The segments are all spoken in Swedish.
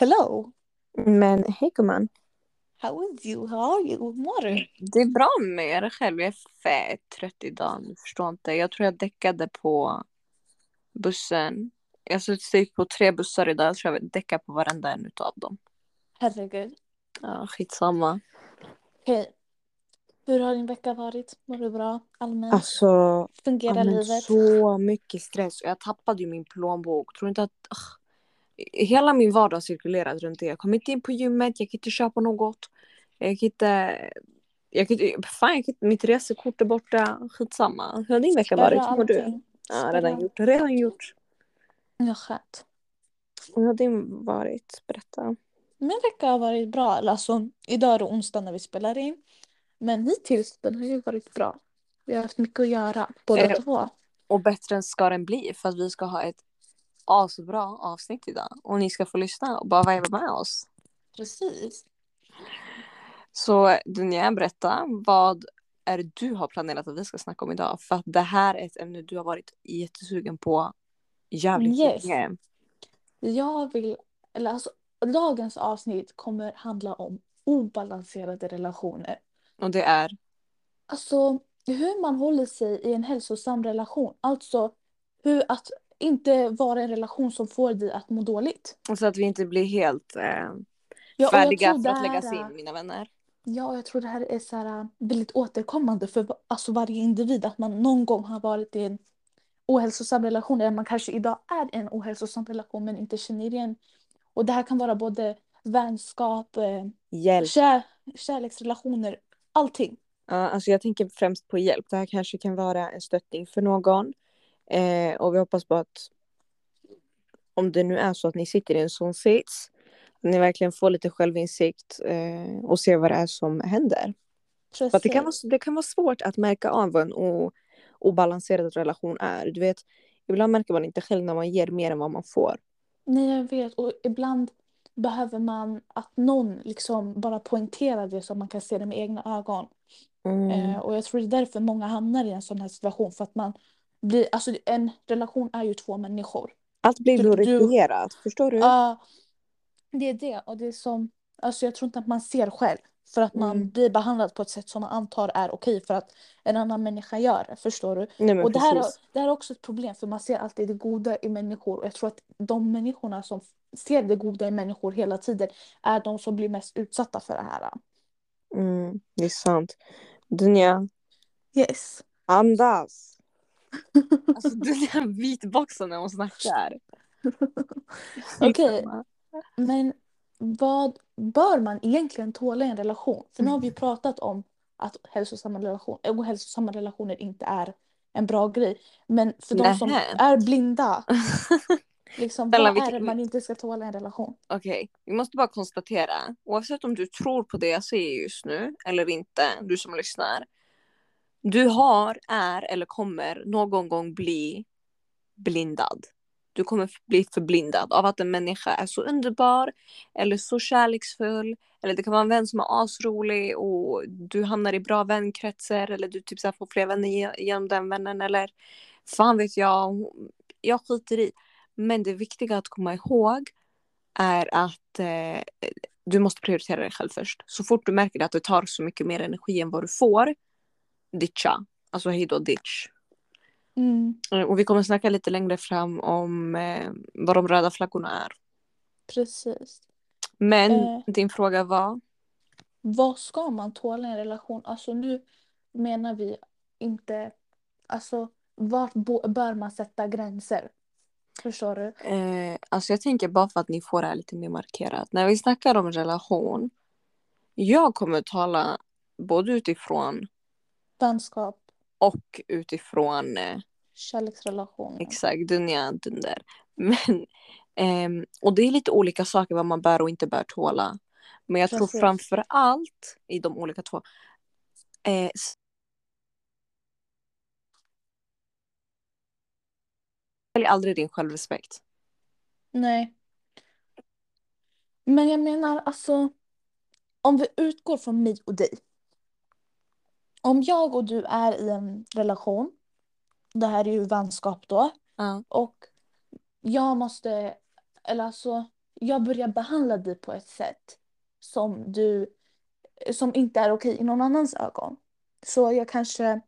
Hello! Men hej gumman. How is you? How are you? Hur mår du? Det är bra med. Jag är själv. Jag är fett trött idag. Du förstår inte. Jag tror jag däckade på bussen. Jag har suttit på tre bussar idag. Jag tror jag däckade på varenda en utav dem. Herregud. Ja, skitsamma. Okej. Hur har din vecka varit? Mår du bra? Allmänt? Alltså, Fungerar ja, men livet? så mycket stress. Och jag tappade ju min plånbok. Tror inte att... ugh. Hela min vardag cirkulerat runt det. Jag kom inte in på gymmet. Jag kan inte köpa något. Jag kan inte... Jag kan inte fan, jag kan inte, mitt resekort är borta. Skitsamma. Hur har din vecka varit? Hur mår du? Ja, redan gjort. Redan gjort. Ja, skönt. Hur har din varit? Berätta. Min vecka har varit bra. Alltså, idag är det onsdag när vi spelar in. Men hittills den har ju varit bra. Vi har haft mycket att göra, båda Eh, två. Och bättre än ska den bli för att vi ska ha ett asbra avsnitt idag. Och ni ska få lyssna och bara viba med oss. Precis. Så Dunja, berätta vad är det du har planerat att vi ska snacka om idag? För att det här är ett ämne du har varit jättesugen på jävligt Yes. länge. Jag vill, eller alltså dagens avsnitt kommer handla om obalanserade relationer. Och det är, Alltså hur man håller sig i en hälsosam relation. Alltså hur att inte vara en relation som får dig att må dåligt. så att vi inte blir helt eh, Ja, och färdiga för att läggas in, mina vänner. Ja, och jag tror det här är så här, väldigt återkommande för alltså, varje individ. Att man någon gång har varit i en ohälsosam relation. Eller man kanske idag är i en ohälsosam relation men inte känner igen. Och det här kan vara både vänskap, eh, Hjälp. kär, kärleksrelationer, allting. Ja, alltså jag tänker främst på hjälp. Det här kanske kan vara en stöttning för någon. Eh, och vi hoppas på att om det nu är så att ni sitter i en sån sits, att ni verkligen får lite självinsikt eh, och ser vad det är som händer. Det, kan vara, det kan vara svårt att märka av vad en o, obalanserad relation är. Du vet, ibland märker man inte själv när man ger mer än vad man får. Nej, jag vet. Och ibland behöver man att någon liksom bara poängterar det så att man kan se det med egna ögon. Mm. Eh, och jag tror det är därför många hamnar i en sån här situation. För att man blir, alltså en relation är ju två människor. Allt blir du- glorifierat, förstår du? Ja, det är det. Och det är som, alltså jag tror inte att man ser själv. För att man Mm. blir behandlad på ett sätt som man antar är okej för att en annan människa gör det. Förstår du? Nej, men Och det här, det här är också ett problem för man ser alltid det goda i människor. Och jag tror att de människorna som ser det goda i människor hela tiden är de som blir mest utsatta för det här. Mm, det är sant. Dunja, Yes. andas! Alltså Dunja vitboxar när hon snackar. Okej. Men vad bör man egentligen tåla i en relation? För nu har vi pratat om att hälsosamma, relation, ohälsosamma relationer inte är en bra grej. Men för de som är blinda, liksom, vad är det man inte ska tåla i en relation? Okej, vi måste bara konstatera. Oavsett om du tror på det jag säger just nu eller inte, du som lyssnar. Du har, är eller kommer någon gång bli blindad. Du kommer bli förblindad av att en människa är så underbar eller så kärleksfull. Eller det kan vara en vän som är asrolig och du hamnar i bra vänkretsar eller du typ så här får fler vänner genom den vännen eller fan vet jag. Jag skiter i. Men det viktiga att komma ihåg är att eh, du måste prioritera dig själv först. Så fort du märker att det tar så mycket mer energi än vad du får, ditcha. Alltså hej då ditch. Mm, Eh, Och vi kommer snacka lite längre fram om eh, vad de röda flaggorna är. precis. Men Eh. din fråga var? Vad ska man tåla i en relation? Alltså nu menar vi inte... Alltså vart bör man sätta gränser? Förstår du? Eh, alltså jag tänker bara för att ni får det här lite mer markerat. När vi snackar om relation, jag kommer tala både utifrån Vänskap, och utifrån eh, kärleksrelationer. Exakt, dunja dunder. Men, ehm, och det är lite olika saker vad man bör och inte bör tåla. Men jag tror Precis. framför allt i de olika två. Eh, Sälj aldrig din självrespekt. Nej. Men jag menar alltså, om vi utgår från mig och dig. Om jag och du är i en relation, det här är ju vänskap då, Ja. och jag måste, eller alltså, jag börjar behandla dig på ett sätt som du som inte är okej i någon annans ögon. Så jag kanske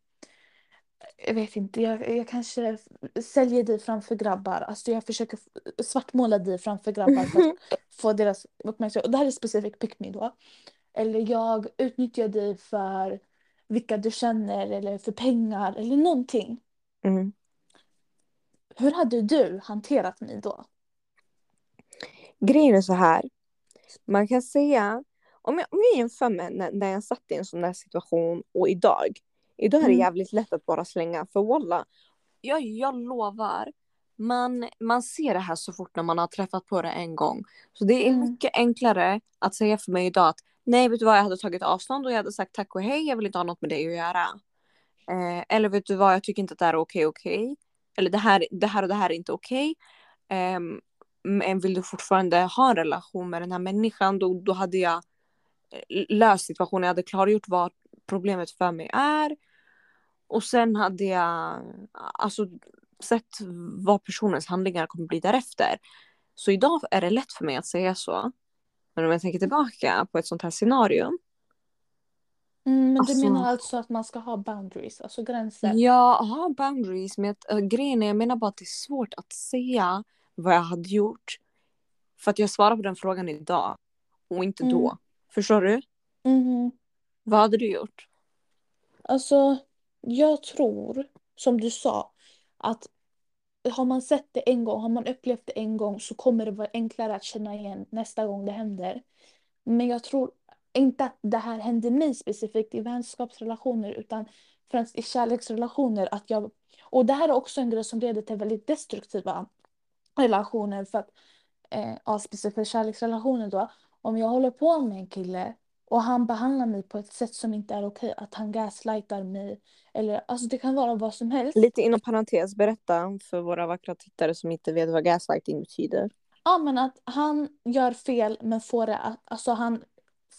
jag vet inte, jag, jag kanske säljer dig framför grabbar. Alltså jag försöker svartmåla dig framför grabbar för att få deras uppmärksamhet. Och det här är specifikt pick me då. Eller jag utnyttjar dig för vilka du känner eller för pengar eller någonting. Mm. Hur hade du hanterat mig då? Grejen är så här. Man kan säga, om jag, om jag jämför med när, när jag satt i en sån där situation och idag. Idag är det Mm. jävligt lätt att bara slänga. För walla, jag, jag lovar. Man, man ser det här så fort när man har träffat på det en gång. Så det är Mm. mycket enklare att säga för mig idag att nej vet du vad jag hade tagit avstånd och jag hade sagt tack och hej jag vill inte ha något med dig att göra. Eh, eller vet du vad jag tycker inte att det här är okej okej. Eller det här, det här och det här är inte okej. Ehm, men vill du fortfarande ha en relation med den här människan då, då hade jag eh, löst situationen. Jag hade klargjort vad problemet för mig är. Och sen hade jag alltså, sett vad personens handlingar kommer bli därefter. Så idag är det lätt för mig att säga så. Men om jag tänker tillbaka på ett sånt här scenario. Mm, men Alltså- du menar alltså att man ska ha boundaries, alltså gränser? Jag har boundaries men att, äh, grejen är jag menar bara att det är svårt att säga vad jag hade gjort. För att jag svarar på den frågan idag och inte då. Mm. Förstår du? Mhm. Vad hade du gjort? Alltså, jag tror, som du sa, att har man sett det en gång, har man upplevt det en gång så kommer det vara enklare att känna igen nästa gång det händer. Men jag tror inte att det här händer mig specifikt i vänskapsrelationer utan främst i kärleksrelationer. Att jag, och det här är också en grej som leder till väldigt destruktiva relationer. För att, eh, ja, specifikt kärleksrelationer då. Om jag håller på med en kille och han behandlar mig på ett sätt som inte är okej, att han gaslightar mig. Eller, alltså det kan vara vad som helst. Lite inom parentes, berätta för våra vackra tittare som inte vet vad gaslighting betyder. Ja, men att han gör fel men får det att, alltså han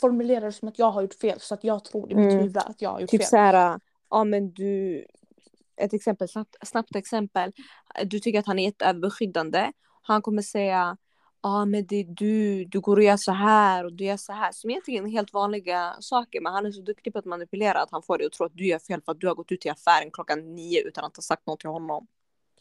formulerar det som att jag har gjort fel så att jag tror i mitt Mm. huvud att jag har gjort Typ fel. så här, ja men du, ett exempel, snabbt, snabbt exempel. Du tycker att han är jätteöverbeskyddande. Han kommer säga, ja men det är du, du går och gör så här och du gör så här. Som egentligen är helt vanliga saker men han är så duktig på att manipulera att han får dig att tro att du gör fel för att du har gått ut i affären klockan nio utan att ha sagt något till honom.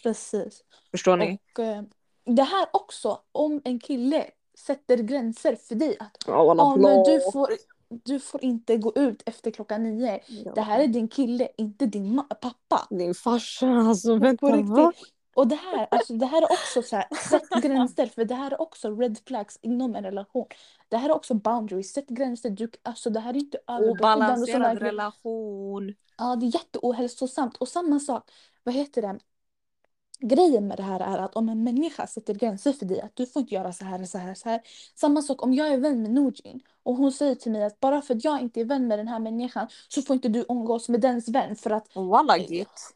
Precis. Förstår ni? Och eh, det här också, om en kille sätter gränser för dig att walla, ja, men du får, du får inte gå ut efter klockan nio. Ja. Det här är din kille, inte din pappa. Din farsa, alltså vänta va? Och det här, alltså, det här är också så här, sätt gränser för det här är också red flags inom en relation. Det här är också boundaries, sätt gränser. Du, alltså, det här är inte Obalanserad relation. Ja, det är jätteohälsosamt. Och samma sak, vad heter det? Grejen med det här är att om en människa sätter gränser för dig, att du får inte göra så här, så här, så här. Samma sak om jag är vän med Nujin och hon säger till mig att bara för att jag inte är vän med den här människan så får inte du umgås med dens vän för att Walla git.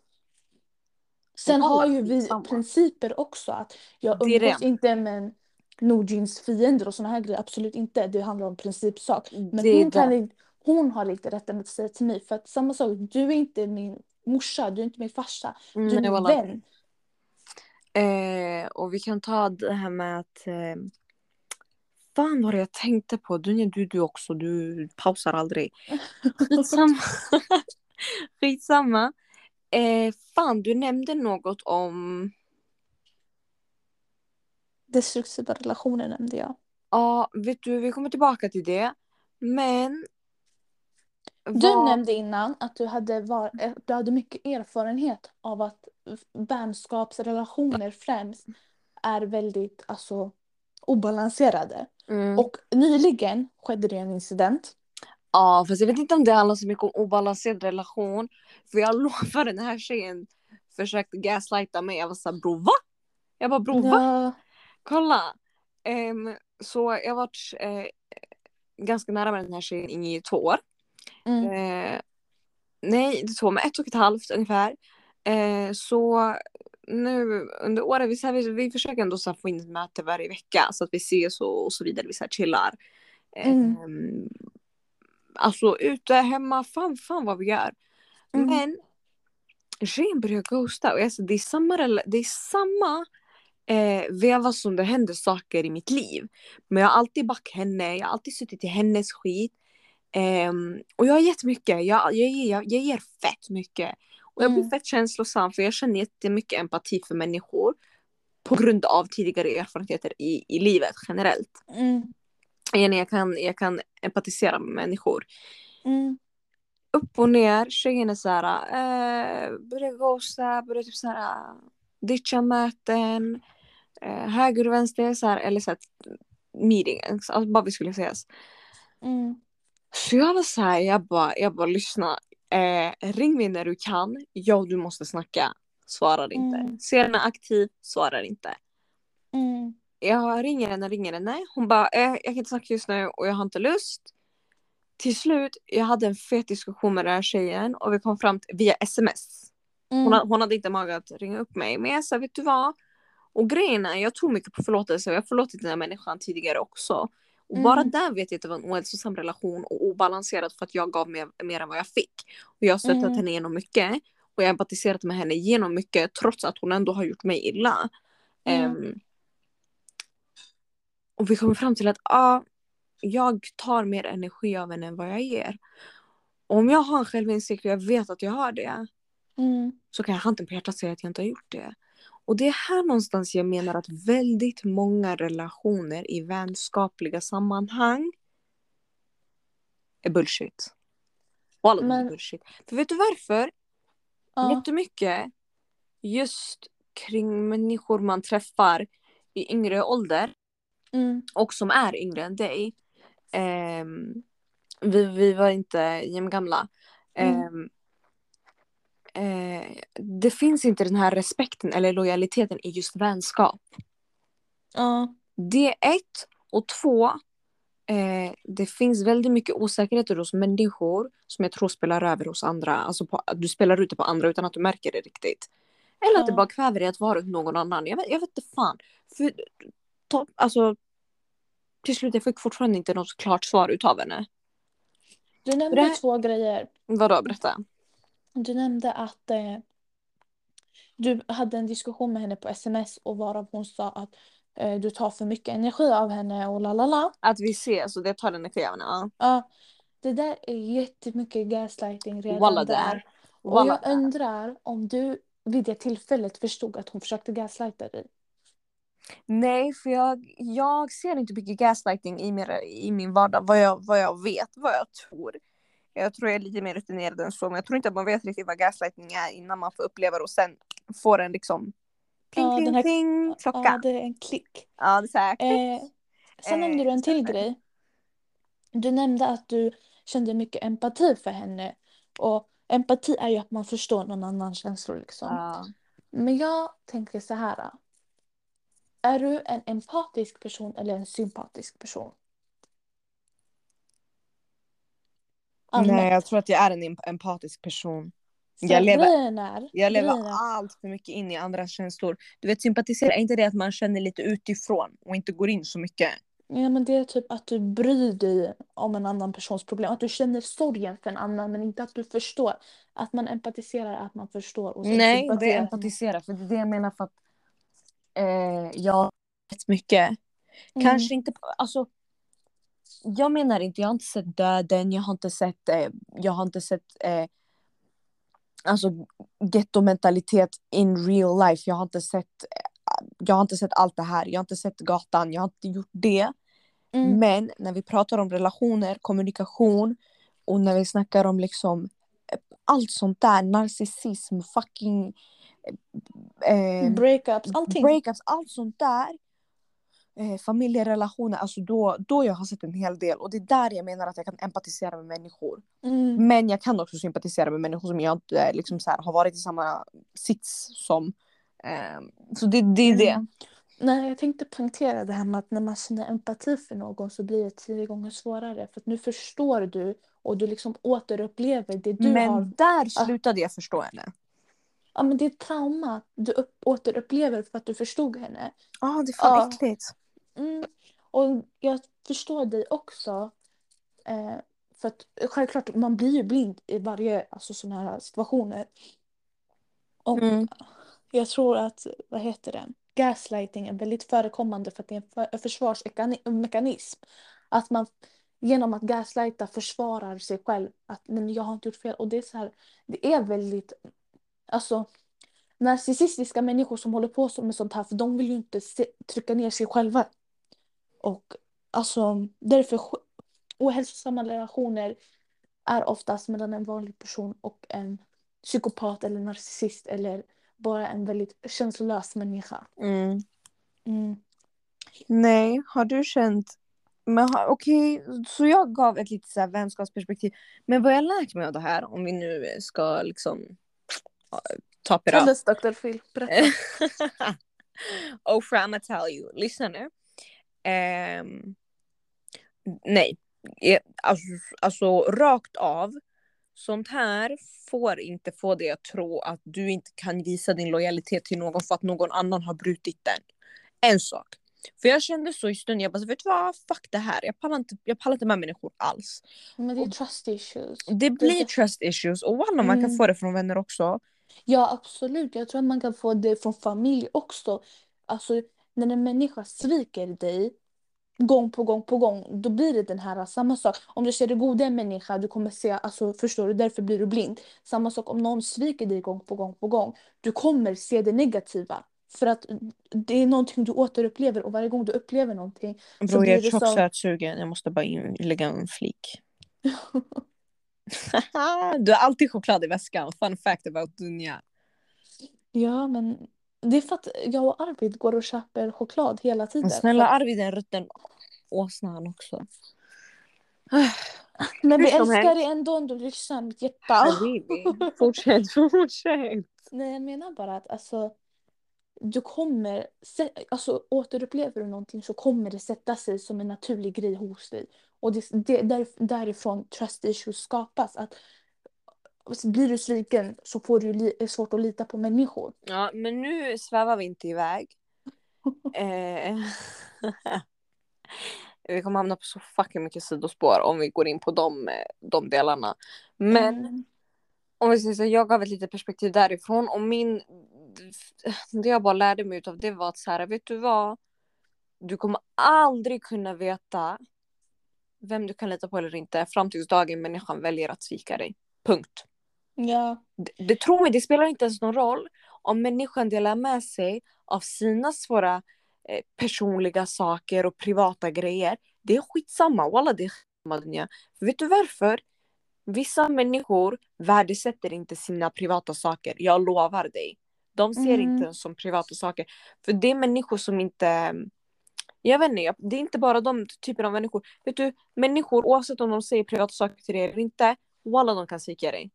Sen har ju vi skitsamma. principer också att jag umgås inte med Nujins fiender och såna här grejer, absolut inte. Det handlar om principsak. Men hon, kan, hon har inte rätten att säga till mig för att samma sak, du är inte min morsa, du är inte min farsa, du är min walla. vän. Eh, och vi kan ta det här med att... Eh, fan vad jag tänkte på. Du, du, du också, du pausar aldrig. Skitsamma. Skitsamma. Eh, fan, du nämnde något om... Destruktiva relationer nämnde jag. Ja, vet du, vi kommer tillbaka till det. Men... Du vad- nämnde innan att du hade, var, eh, du hade mycket erfarenhet av att vänskapsrelationer främst är väldigt alltså, obalanserade. Mm. Och nyligen skedde det en incident. Ja, fast jag vet inte om det handlar så mycket om obalanserad relation. För jag lovar den här tjejen försökte gaslighta mig. Jag var såhär, bro va? Jag bara, bro va? Ja, Kolla! Ehm, så jag har varit eh, ganska nära med den här tjejen i två år. mm, Eh, nej, inte två, men ett och ett halvt ungefär. Eh, så nu under året, vi, så här, vi, vi försöker ändå så här, få in ett möte varje vecka så att vi ses och, och så vidare. Vi så här, chillar. Mm. Alltså ute, hemma, fan, fan vad vi gör. Mm. Men tjejen börjar ghosta och jag, så, det, är samma, det är samma eh, veva som det händer saker i mitt liv. Men jag har alltid back henne, jag har alltid suttit i hennes skit. Ehm, och jag har gett mycket, jag, jag, jag, jag ger fett mycket. Och jag blir Mm. fett känslosam för jag känner jättemycket empati för människor. På grund av tidigare erfarenheter i, i livet generellt. Mm. Jag, jag, kan, jag kan empatisera med människor. Mm. Upp och ner, tjejen är såhär, eh, börjar ghosta, börjar typ såhär ditcha möten, eh, höger och vänster, så här, eller såhär meetings, alltså bara vi skulle ses. Mm. Så jag var såhär, jag bara, jag bara lyssna, eh, ring mig när du kan, och du måste snacka. Svarar inte. Mm. Ser henne aktiv, svarar inte. Mm. Jag ringer henne, ringer henne. Hon bara, eh, jag kan inte snacka just nu och jag har inte lust. Till slut, jag hade en fet diskussion med den här tjejen och vi kom fram till, via sms. Mm. Hon, hon hade inte mage att ringa upp mig. Men jag sa, vet du vad? Och grejen är, jag tror mycket på förlåtelse och jag har förlåtit den här människan tidigare också. Och Mm. bara där vet jag att det var en ohälsosam relation och obalanserad för att jag gav mer, mer än vad jag fick. Och jag har stöttat Mm. henne genom mycket. Och jag har empatiserat med henne genom mycket trots att hon ändå har gjort mig illa. Mm. Ehm, och vi kommer fram till att ah, jag tar mer energi av henne än vad jag ger. Och om jag har en självinsikt och jag vet att jag har det Mm. så kan jag handen på hjärtat säga att jag inte har gjort det. Och det är här någonstans jag menar att väldigt många relationer i vänskapliga sammanhang är bullshit. Och alla är Men- bullshit. För vet du varför? Ja. Jättemycket just kring människor man träffar i yngre ålder Mm. och som är yngre än dig. Ehm, vi, vi var inte jämngamla. Mm. Ehm, eh, det finns inte den här respekten eller lojaliteten i just vänskap. Ja. Det är ett. Och två, eh, det finns väldigt mycket osäkerheter hos människor som jag tror spelar över hos andra. Alltså på, du spelar ut det på andra utan att du märker det riktigt. Eller att det Ja. bara kväver dig att vara runt någon annan. Jag vet, jag vet inte fan. För, ta, alltså, till slut jag fick fortfarande inte något klart svar utav henne. Du nämnde här- två grejer. Vadå, berätta. Du nämnde att eh, du hade en diskussion med henne på sms och varav hon sa att eh, du tar för mycket energi av henne och la la la. Att vi ses och det tar energi av henne. Ja. Ja, det där är jättemycket gaslighting redan Walla där. där. Och Walla jag där. undrar om du vid det tillfället förstod att hon försökte gaslighta dig. Nej, för jag, jag ser inte mycket gaslighting i min, i min vardag. Vad jag, vad jag vet, vad jag tror. Jag tror jag är lite mer rutinerad än så. Men jag tror inte att man vet riktigt vad gaslighting är innan man får uppleva det och sen får en liksom pling, Ja, pling, här- pling, klocka. Ja, det är en klick. Ja, det är så här. Eh, sen Eh, nämnde du en till stämmer. grej. Du nämnde att du kände mycket empati för henne. Och empati är ju att man förstår någon annans känslor liksom. Ja. Men jag tänker så här. Är du en empatisk person eller en sympatisk person? Allmänt. Nej, jag tror att jag är en emp- empatisk person. Jag lever- är, Jag lever är- allt för mycket in i andras känslor. Du vet, sympatisera, är inte det att man känner lite utifrån och inte går in så mycket? Ja, men det är typ att du bryr dig om en annan persons problem. Att du känner sorgen för en annan men inte att du förstår. Att man empatiserar, att man förstår. Och Nej, det är empatisera. För det är det jag menar för att eh, jag vet mycket. Mm. Kanske inte, alltså. Jag menar inte, jag har inte sett döden, jag har inte sett, eh, jag har inte sett eh, alltså gettomentalitet in real life. Jag har inte sett, eh, jag har inte sett allt det här. Jag har inte sett gatan, jag har inte gjort det. Mm. Men när vi pratar om relationer, kommunikation och när vi snackar om liksom eh, allt sånt där, narcissism, fucking eh, Breakups, allting. breakups, allt sånt där. Eh, familjerelationer, alltså då, då jag har sett en hel del och det är där jag menar att jag kan empatisera med människor. Mm. Men jag kan också sympatisera med människor som jag inte liksom så här, har varit i samma sits som. Eh, så det, det är det. Mm. Nej, jag tänkte poängtera det här med att när man känner empati för någon så blir det tio gånger svårare. För nu förstår du och du liksom återupplever det du Men har. där slutade jag förstå henne. Ja, men det är ett trauma du upp, återupplever för att du förstod henne. Ja, ah, det är fan Ja. äckligt. Mm. Och jag förstår dig också. Eh, för att självklart, man blir ju blind i varje alltså, sådana här situationer. Och Mm. jag tror att, vad heter det? gaslighting är väldigt förekommande för att det är en för- försvarsmekanism. Att man genom att gaslighta försvarar sig själv. Att men jag har inte gjort fel. Och det är så här, det är väldigt, alltså narcissistiska människor som håller på med sånt här för de vill ju inte se, trycka ner sig själva. Och alltså därför ohälsosamma relationer är oftast mellan en vanlig person och en psykopat eller narcissist eller bara en väldigt känslolös människa. Mm. Mm. Nej, har du känt... Men okej, så jag gav ett lite så här vänskapsperspektiv. Men vad jag lärt mig av det här, om vi nu ska liksom top it us Dr. Phil, berätta. Oprah, I'ma tell you. Lyssna nu. Ehm, nej, alltså, alltså rakt av. Sånt här får inte få dig att tro att du inte kan visa din lojalitet till någon för att någon annan har brutit den. En sak. För jag kände så i stunden, jag bara vet du vad, fuck det här. Jag pallar inte, jag pallar inte med människor alls. Men det är trust issues. Det blir trust issues och walla man kan Mm. få det från vänner också. Ja, absolut. Jag tror att man kan få det från familj också. Alltså, när en människa sviker dig gång på gång på gång, då blir det den här samma sak. Om du ser det goda i en människa, du kommer se, alltså förstår du, därför blir du blind. Samma sak om någon sviker dig gång på gång på gång, du kommer se det negativa. För att det är någonting du återupplever och varje gång du upplever någonting så Bror blir jag är det tjock som... sötsugen, jag måste bara in, lägga en flik. du har alltid choklad i väskan, fun fact about Dunja. Ja, men det är för att jag och Arvid går och köper choklad hela tiden. Men snälla Arvid är en rutten åsna han också. Men vi älskar dig ändå om du lyssnar, mitt hjärta. Fortsätt, fortsätt. Nej, jag menar bara att alltså, du kommer, alltså återupplever du någonting så kommer det sätta sig som en naturlig grej hos dig. Och det, det, där, därifrån trust issues skapas. Att blir du sviken så får du li, svårt att lita på människor. Ja, men nu svävar vi inte iväg. eh, vi kommer hamna på så fucking mycket sidospår om vi går in på de, de delarna. Men Mm. om vi säger så, jag gav ett litet perspektiv därifrån och min, det jag bara lärde mig av det var att så här, vet du vad? Du kommer aldrig kunna veta vem du kan lita på eller inte fram tills dagen människan väljer att svika dig. Punkt. Ja. Det, det tror mig, det spelar inte ens någon roll om människan delar med sig av sina svåra eh, personliga saker och privata grejer. Det är skitsamma, walla det är skitsamma Dunja. För vet du varför? Vissa människor värdesätter inte sina privata saker, jag lovar dig. De ser Mm. inte ens som privata saker. För det är människor som inte... Jag vet inte, jag- det är inte bara de typen av människor. Vet du, människor oavsett om de säger privata saker till dig eller inte, walla de kan svika dig.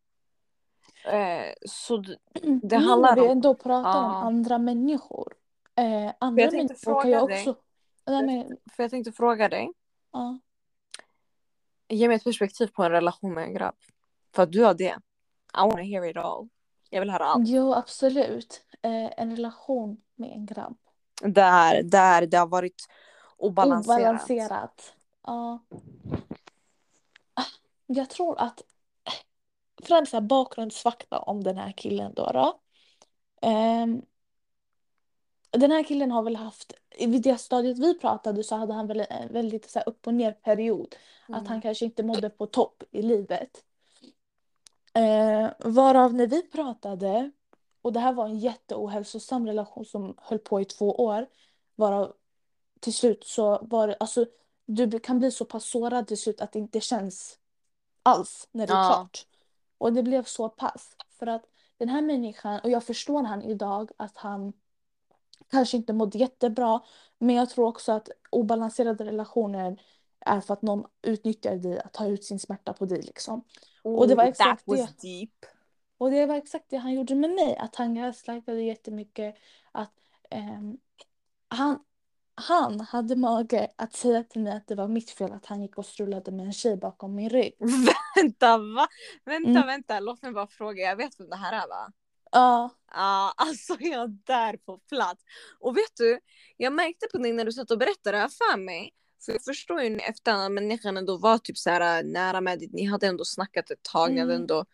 Eh, så Det handlar när vi om- ändå pratar om Ja. andra människor. Eh, andra jag tänkte människor kan fråga dig. också... Nej, men, för jag tänkte fråga dig, ja. ge mig ett perspektiv på en relation med en grabb. För att du har det. I wanna hear it all. Jag vill höra allt. Jo, absolut. Eh, en relation med en grabb. Där, där det har varit obalanserat. Obalanserat. Ja. Ah, Jag tror att främst så här bakgrundsfakta om den här killen då. då. Ehm, den här killen har väl haft, vid det stadiet vi pratade så hade han väl en väldigt så här upp och ner period. Att han kanske inte mådde på topp i livet. Eh, varav när vi pratade, och det här var en jätteohälsosam relation som höll på i två år, varav till slut så var det, alltså du kan bli så pass sårad till slut att det inte känns alls när det är Ja. klart. Och det blev så pass. För att den här människan, och jag förstår han idag att han kanske inte mådde jättebra, men jag tror också att obalanserade relationer är för att någon utnyttjar dig att ta ut sin smärta på dig liksom. Och det var exakt that was det. deep. Och det var exakt det han gjorde med mig. Att han gaslightade jättemycket. Att ehm, han, han hade mage att säga till mig att det var mitt fel att han gick och strulade med en tjej bakom min rygg. vänta va? Vänta Mm. vänta, låt mig bara fråga. Jag vet vem det här är va? Ja, Ja, alltså jag är där på plats. Och vet du, jag märkte på dig när du satt och berättade det här för mig. För jag förstår ju efter att människan ändå var typ så här nära med dig. Ni hade ändå snackat ett tag. Ni hade Mm. ändå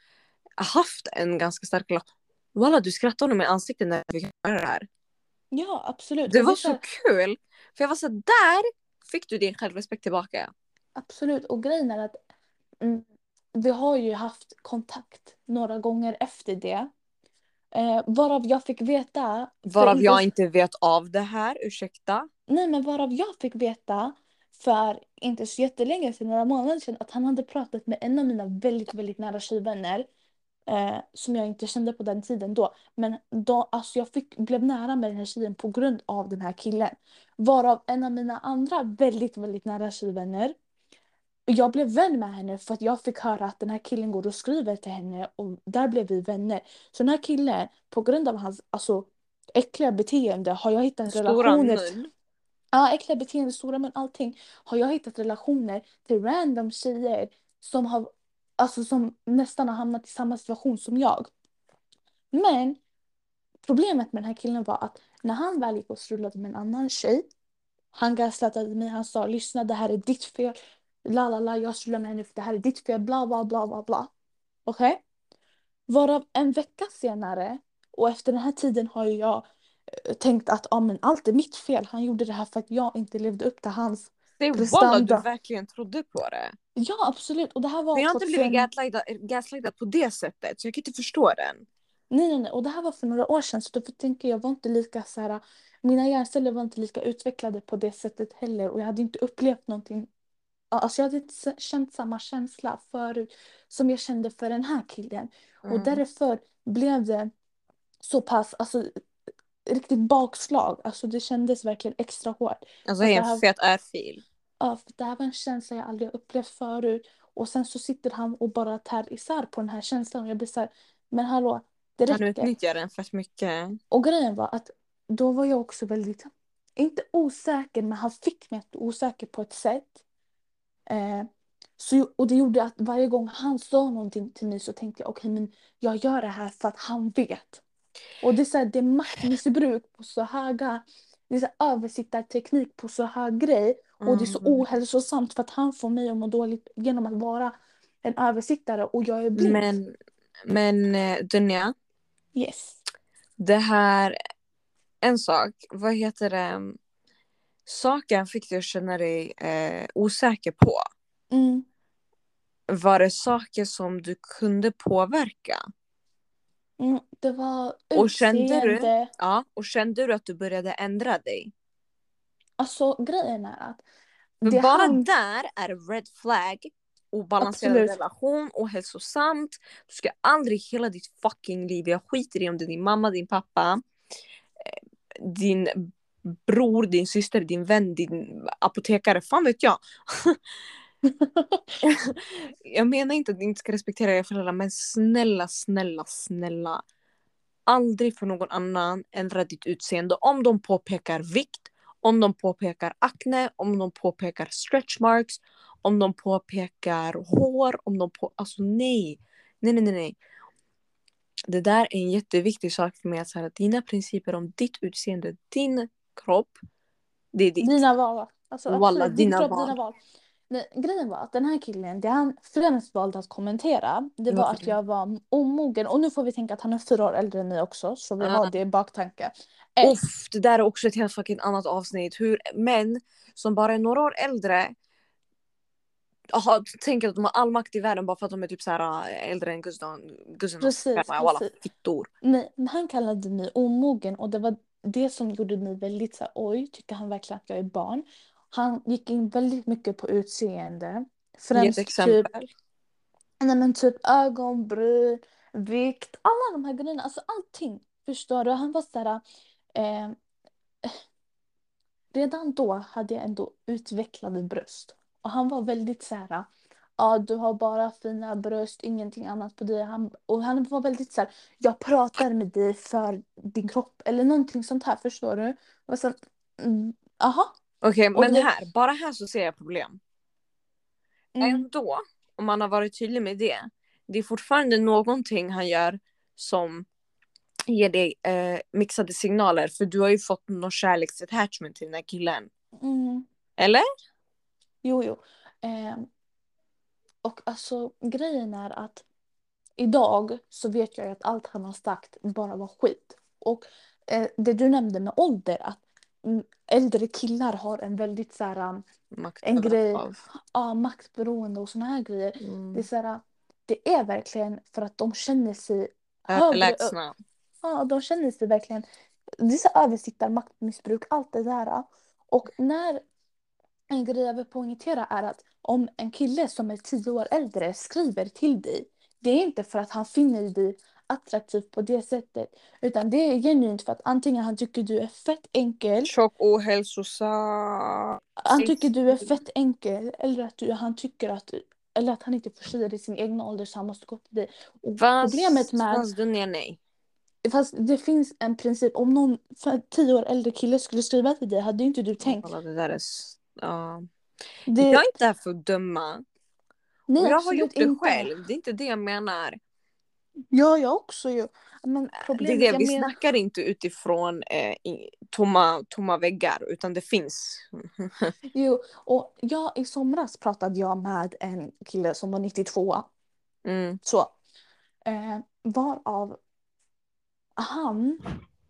haft en ganska stark relation. Walla du skrattade nog med ansiktet när jag fick höra det här. Ja absolut. Det Och var så här- kul. För jag var så där fick du din självrespekt tillbaka. Absolut. Och grejen är att mm, vi har ju haft kontakt några gånger efter det. Eh, varav jag fick veta... Varav jag inte vet av det här, ursäkta. Nej men varav jag fick veta för inte så jättelänge sedan, några månader sedan, att han hade pratat med en av mina väldigt, väldigt nära tjejvänner. Eh, som jag inte kände på den tiden då. Men då, alltså jag fick, blev nära med den här tjejen på grund av den här killen. Varav en av mina andra väldigt, väldigt nära tjejvänner. Jag blev vän med henne för att jag fick höra att den här killen går och skriver till henne och där blev vi vänner. Så den här killen, på grund av hans alltså, äckliga beteende har jag hittat Stora relationer mun. Ja, äckliga beteende, stora men allting. Har jag hittat relationer till random tjejer som har, alltså som nästan har hamnat i samma situation som jag. Men problemet med den här killen var att när han väl gick och strulade med en annan tjej, han gaslightade mig, han sa lyssna det här är ditt fel, la la la, jag strular med henne för det här är ditt fel, bla bla bla bla bla. Okej? Varav en vecka senare, och efter den här tiden har ju jag eh, tänkt att ah, men allt är mitt fel. Han gjorde det här för att jag inte levde upp till hans... Det Prestanda. walla du verkligen trodde på det. Ja absolut. Och det här var Men jag har inte blivit 2000 gaslightad, gaslightad på det sättet så jag kan inte förstå den. Nej, nej, nej. Och det här var för några år sedan. Så därför tänker jag var inte lika så här. Mina hjärnceller var inte lika utvecklade på det sättet heller. Och jag hade inte upplevt någonting. Alltså jag hade inte känt samma känsla förut som jag kände för den här killen. Och Mm. därför blev det så pass, alltså riktigt bakslag. Alltså det kändes verkligen extra hårt. Alltså För är det här- fet örfil. Ja, för det här var en känsla jag aldrig upplevt förut. Och sen så sitter han och bara tär isär på den här känslan. Och jag blir så här, men hallå, det Han räcker. utnyttjar den fett mycket. Och grejen var att då var jag också väldigt, inte osäker, men han fick mig att osäker på ett sätt. Eh, så, och det gjorde att varje gång han sa någonting till mig så tänkte jag okej men jag gör det här för att han vet. Och det är, så här, det är maktmissbruk på så höga, det är så översittarteknik på så hög grej. Och det är så Mm. ohälsosamt för att han får mig att må dåligt genom att vara en översittare och jag är blind. Men, men eh, Dunja, Yes. det här, en sak, vad heter det, saken fick dig att känna dig eh, osäker på. Mm. Var det saker som du kunde påverka? Mm, det var Och kände du- utseende. Ja, och kände du att du började ändra dig? Alltså grejen är att det bara han- där är red flag. Obalanserad Absolut. relation, ohälsosamt. Du ska aldrig hela ditt fucking liv, jag skiter i om det är din mamma, din pappa, eh, din bror, din syster, din vän, din apotekare, fan vet jag. Jag menar inte att ni inte ska respektera era föräldrar men snälla, snälla, snälla. Aldrig för någon annan ändra ditt utseende om de påpekar vikt, om de påpekar akne, om de påpekar stretch marks, om de påpekar hår, om de på... Alltså nej. Nej, nej, nej, nej. Det där är en jätteviktig sak för mig att säga att dina principer om ditt utseende, din kropp, det är ditt. Dina val. Alltså, Walla, dina kropp, val. dina val. Nej, grejen var att den här killen, det han främst valde att kommentera, det var Varför att jag var omogen. Och nu får vi tänka att han är fyra år äldre än mig också, så vi Ah. har det i baktanke. Eh, Uff, det där är också ett helt fucking annat avsnitt. Hur män som bara är några år äldre aha, tänker att de har all makt i världen bara för att de är typ så här äh, äldre än. Gustav Precis, precis. fittor. Nej, han kallade mig omogen och det var det som gjorde mig väldigt så här, oj, tycker han verkligen att jag är barn? Han gick in väldigt mycket på utseende. Ge ett Främst typ, exempel. nej men typ ögonbryn, vikt, alla de här grejerna, alltså allting. Förstår du? Han var så här, eh, redan då hade jag ändå utvecklade bröst. Och han var väldigt så här, ja du har bara fina bröst, ingenting annat på dig. Han, och han var väldigt så här, jag pratar med dig för din kropp eller någonting sånt här, förstår du? Och så, mm, aha. Okej, Och men det- här, bara här så ser jag problem. Mm, Ändå, om man har varit tydlig med det, det är fortfarande någonting han gör som ger dig eh, mixade signaler. För du har ju fått någon kärleksattachment till den här killen. mm. Eller? Jo, jo. Ehm, och alltså grejen är att idag så vet jag ju att allt han har sagt bara var skit. Och eh, det du nämnde med ålder, att äldre killar har en väldigt så här, um, en grej, av. ja, maktberoende och såna här grejer. Det, är Mm. så här, det är verkligen för att de känner sig. Överlägsna. Ja, de känner sig verkligen... Det är så översittar, maktmissbruk, allt det där. Och när en grej jag vill poängtera är att om en kille som är tio år äldre skriver till dig, det är inte för att han finner dig attraktiv på det sättet. Utan det är genuint för att antingen han tycker du är fett enkel, Tjock, ohälsosam. han tycker du är fett enkel, eller att du, han tycker att eller att han inte får det i sin egna ålder så han måste gå till dig. Och Fast, problemet med fast är nej. Fast det finns en princip. Om någon tio år äldre kille skulle skriva till dig hade inte du tänkt. Kolla, det där är... Ja. Det, Jag är inte här för att döma. nej, jag har gjort det inte. själv. Det är inte det jag menar. Ja, jag också ju. Men Det problemet är det, vi menar... snackar inte utifrån eh, tomma, tomma väggar utan det finns. Jo, och jag, i somras pratade jag med en kille som var 92. Mm. Så. Eh, varav han,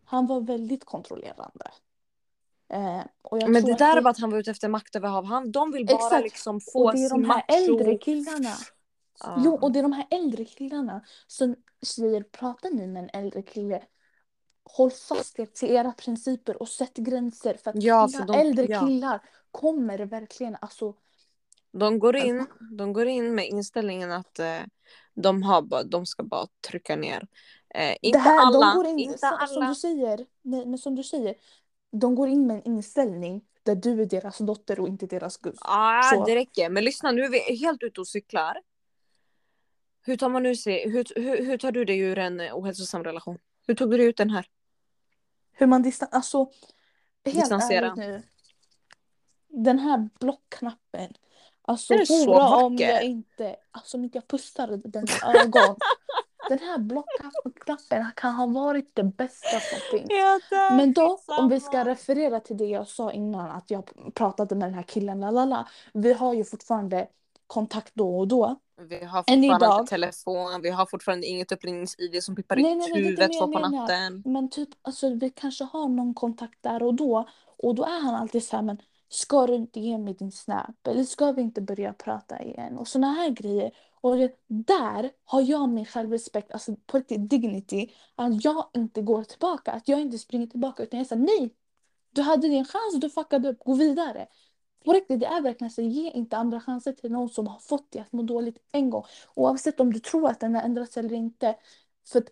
han var väldigt kontrollerande. Eh, Men det att där är bara att han var ute efter maktöverhav. Han, de vill bara Exakt. liksom få Och det är de här macho... äldre killarna. Ja. Jo, och det är de här äldre killarna som säger pratar ni med en äldre kille håll fast er till era principer och sätt gränser för att Ja, för de- äldre ja. killar kommer verkligen alltså De går in, de går in med inställningen att eh, de, har bara, de ska bara trycka ner. Eh, inte här, alla, de går in, inte som, som alla. du säger, nej, men som du säger, de går in med en inställning där du är deras dotter och inte deras gud. Ja, Så. det räcker. Men lyssna, nu är vi helt ute och cyklar. Hur tar man nu sig, hur, hur, hur tar du dig ur en eh, ohälsosam relation? Hur tog du dig ut den här? Hur man distan... Alltså, helt Distansera. ärligt nu. Den här blockknappen. Alltså Den är så hora om vacker. jag inte... Alltså om inte jag pussar den ögon. den här blockknappen kan ha varit det bästa som finns. Men då, om vi ska referera till det jag sa innan, att jag pratade med den här killen, lalala. Vi har ju fortfarande kontakt då och då. Vi har fortfarande idag. inte telefon, vi har fortfarande inget upplängnings-id som pippar Nej, nej, nej, huvudet det två på natten. Men typ, alltså, vi kanske har någon kontakt där och då. Och då är han alltid så här, men ska du inte ge mig din snap? Eller ska vi inte börja prata igen? Och såna här grejer. Och det, där har jag min självrespekt, alltså på riktigt dignity. Att jag inte går tillbaka, att jag inte springer tillbaka. Utan jag säger nej, du hade din chans, du fuckade upp, gå vidare. På riktigt, det är verkligen så, ge inte andra chanser till någon som har fått dig att må dåligt en gång. Oavsett om du tror att den har ändrats eller inte. För att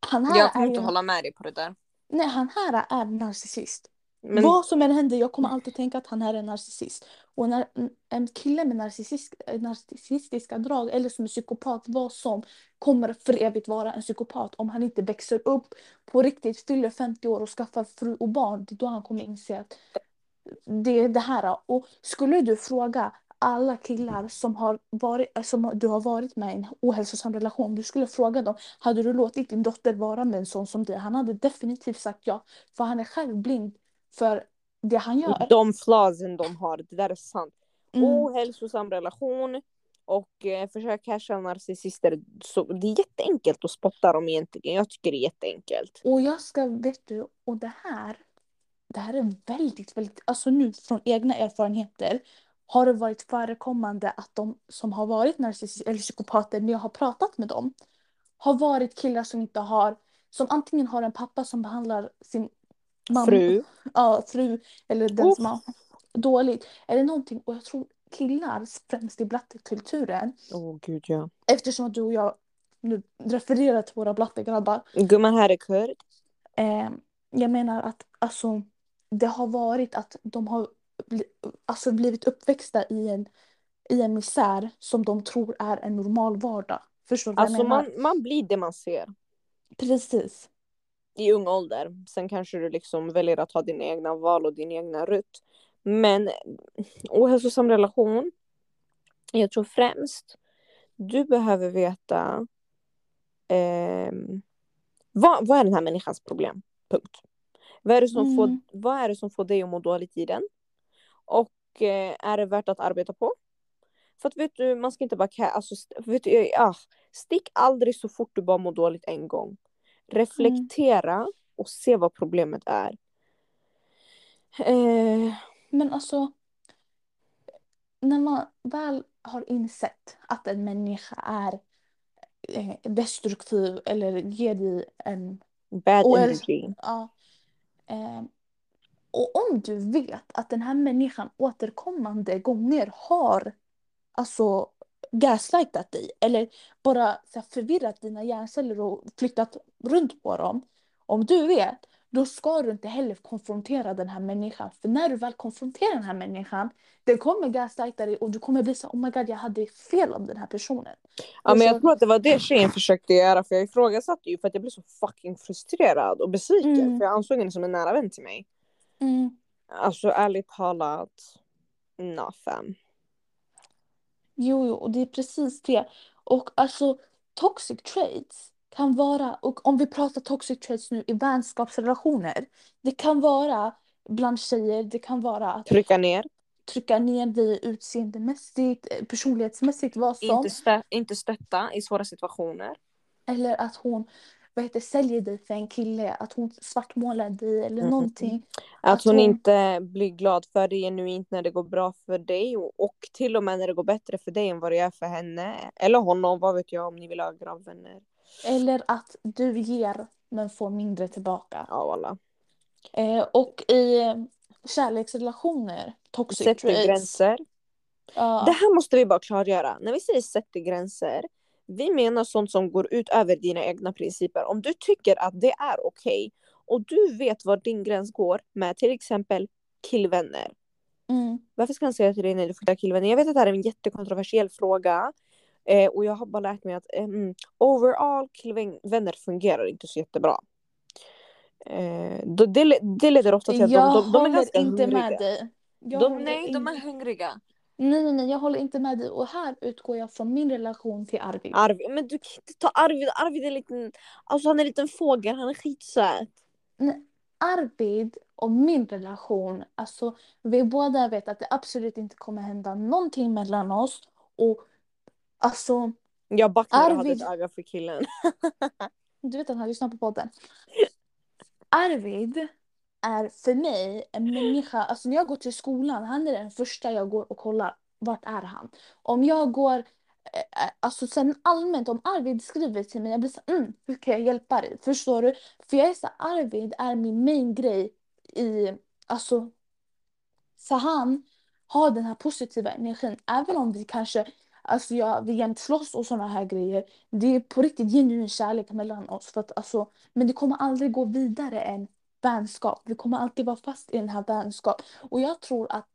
han här Jag kommer är inte ju... hålla med dig på det där. Nej, han här är narcissist. Men Vad som än händer, jag kommer alltid tänka att han här är narcissist. Och när en kille med narcissist, narcissistiska drag eller som är psykopat, vad som, kommer för evigt vara en psykopat om han inte växer upp på riktigt, fyller 50 år och skaffar fru och barn. Det är då han kommer inse att det är det här. Och skulle du fråga alla killar som, har varit, som du har varit med i en ohälsosam relation, du skulle fråga dem, hade du låtit din dotter vara med en sån som dig? Han hade definitivt sagt ja, för han är själv blind för det han gör. de flawsen de har, det där är sant. Mm. Ohälsosam relation och eh, försök casha narcissister. Så det är jätteenkelt att spotta dem egentligen. Jag tycker det är jätteenkelt. Och jag ska, vet du, och det här, det här är väldigt, väldigt, alltså nu från egna erfarenheter har det varit förekommande att de som har varit narcissister eller psykopater när jag har pratat med dem har varit killar som inte har, som antingen har en pappa som behandlar sin mamma, Fru. ja, fru eller den Uff. som har dåligt eller någonting. Och jag tror killar, främst i blattekulturen, Åh gud ja. eftersom att du och jag nu refererar till våra blattegrabbar, Gumman här är kurd. Eh, jag menar att alltså, det har varit att de har alltså, blivit uppväxta i en, i en misär som de tror är en normal vardag. Förstår du vad Alltså jag menar? man, man blir det man ser. Precis. i ung ålder. Sen kanske du liksom väljer att ha dina egna val och din egna rutt. Men ohälsosam relation. Jag tror främst du behöver veta ehm, vad, vad är den här människans problem? Punkt. Vad är, det som Mm. får, vad är det som får dig att må dåligt i den? Och eh, är det värt att arbeta på? För att vet du, man ska inte bara... Alltså, vet du, ah, stick aldrig så fort du bara mår dåligt en gång. Reflektera och se vad problemet är. Eh, Men alltså, när man väl har insett att en människa är eh, destruktiv eller ger dig en... bad energy. Ja, eh, och om du vet att den här människan återkommande gånger har alltså gaslightat dig eller bara så här, förvirrat dina hjärnceller och flyttat runt på dem. Om du vet, då ska du inte heller konfrontera den här människan. För när du väl konfronterar den här människan, den kommer gaslighta dig och du kommer bli så oh my god jag hade fel om den här personen. Ja men jag så- tror att det var det tjejen försökte göra för jag ifrågasatte ju för att jag blev så fucking frustrerad och besviken Mm. för jag ansåg henne som en nära vän till mig. Alltså ärligt talat, fam. Jo, jo, och det är precis det. Och alltså toxic traits kan vara, och om vi pratar toxic traits nu i vänskapsrelationer, det kan vara bland tjejer, det kan vara att Trycka ner, trycka ner dig utseendemässigt, eh, personlighetsmässigt, vad som. inte, stö- inte stötta i svåra situationer. Eller att hon vad heter, säljer dig för en kille, att hon svartmålar dig eller Mhm. någonting. Att, Att hon, hon- inte blir glad för dig genuint när det går bra för dig och, och till och med när det går bättre för dig än vad det gör för henne. Eller honom, vad vet jag om ni vill ha gravvänner. Eller att du ger men får mindre tillbaka. Ja alla. Eh, och i eh, kärleksrelationer, toxic Sätter traits. gränser. Ja, Det här måste vi bara klargöra. När vi säger sätter gränser, vi menar sånt som går ut över dina egna principer. Om du tycker att det är okej och du vet var din gräns går med till exempel killvänner. mm, Varför ska han säga till dig nej du ha killvänner? Jag vet att det här är en jättekontroversiell fråga. Eh, och jag har bara lärt mig att eh, mm, overall killvänner fungerar inte så jättebra. Eh, då- det, det leder ofta till att jag de, de, de är ganska inte hungriga. med dig. Jag De, nej, de är hungriga. nej, nej, nej, jag håller inte med dig. Och här utgår jag från min relation till Arvid. Arvid, men du kan inte ta Arvid. Arvid är en liten, alltså han är en liten fågel, han är skitsöt. Nej, Arvid och min relation, alltså vi båda vet att det absolut inte kommer hända någonting mellan oss. Och alltså, Jag backar och hade Arvid- ett öga för killen. du vet att han lyssnar på podden. Arvid är för mig en människa, alltså när jag går till skolan, han är den första jag går och kollar, vart är han? Om jag går, eh, eh, alltså sen allmänt om Arvid skriver till mig, jag blir så mm, hur kan jag hjälpa dig? Förstår du? För jag är så Arvid är min main grej i, alltså, för han har den här positiva energin, även om vi kanske Alltså jag, vi jämt slåss och såna här grejer. Det är på riktigt genuin kärlek mellan oss. För att, alltså, men det kommer aldrig gå vidare än vänskap. Vi kommer alltid vara fast i den här vänskap. Och jag tror att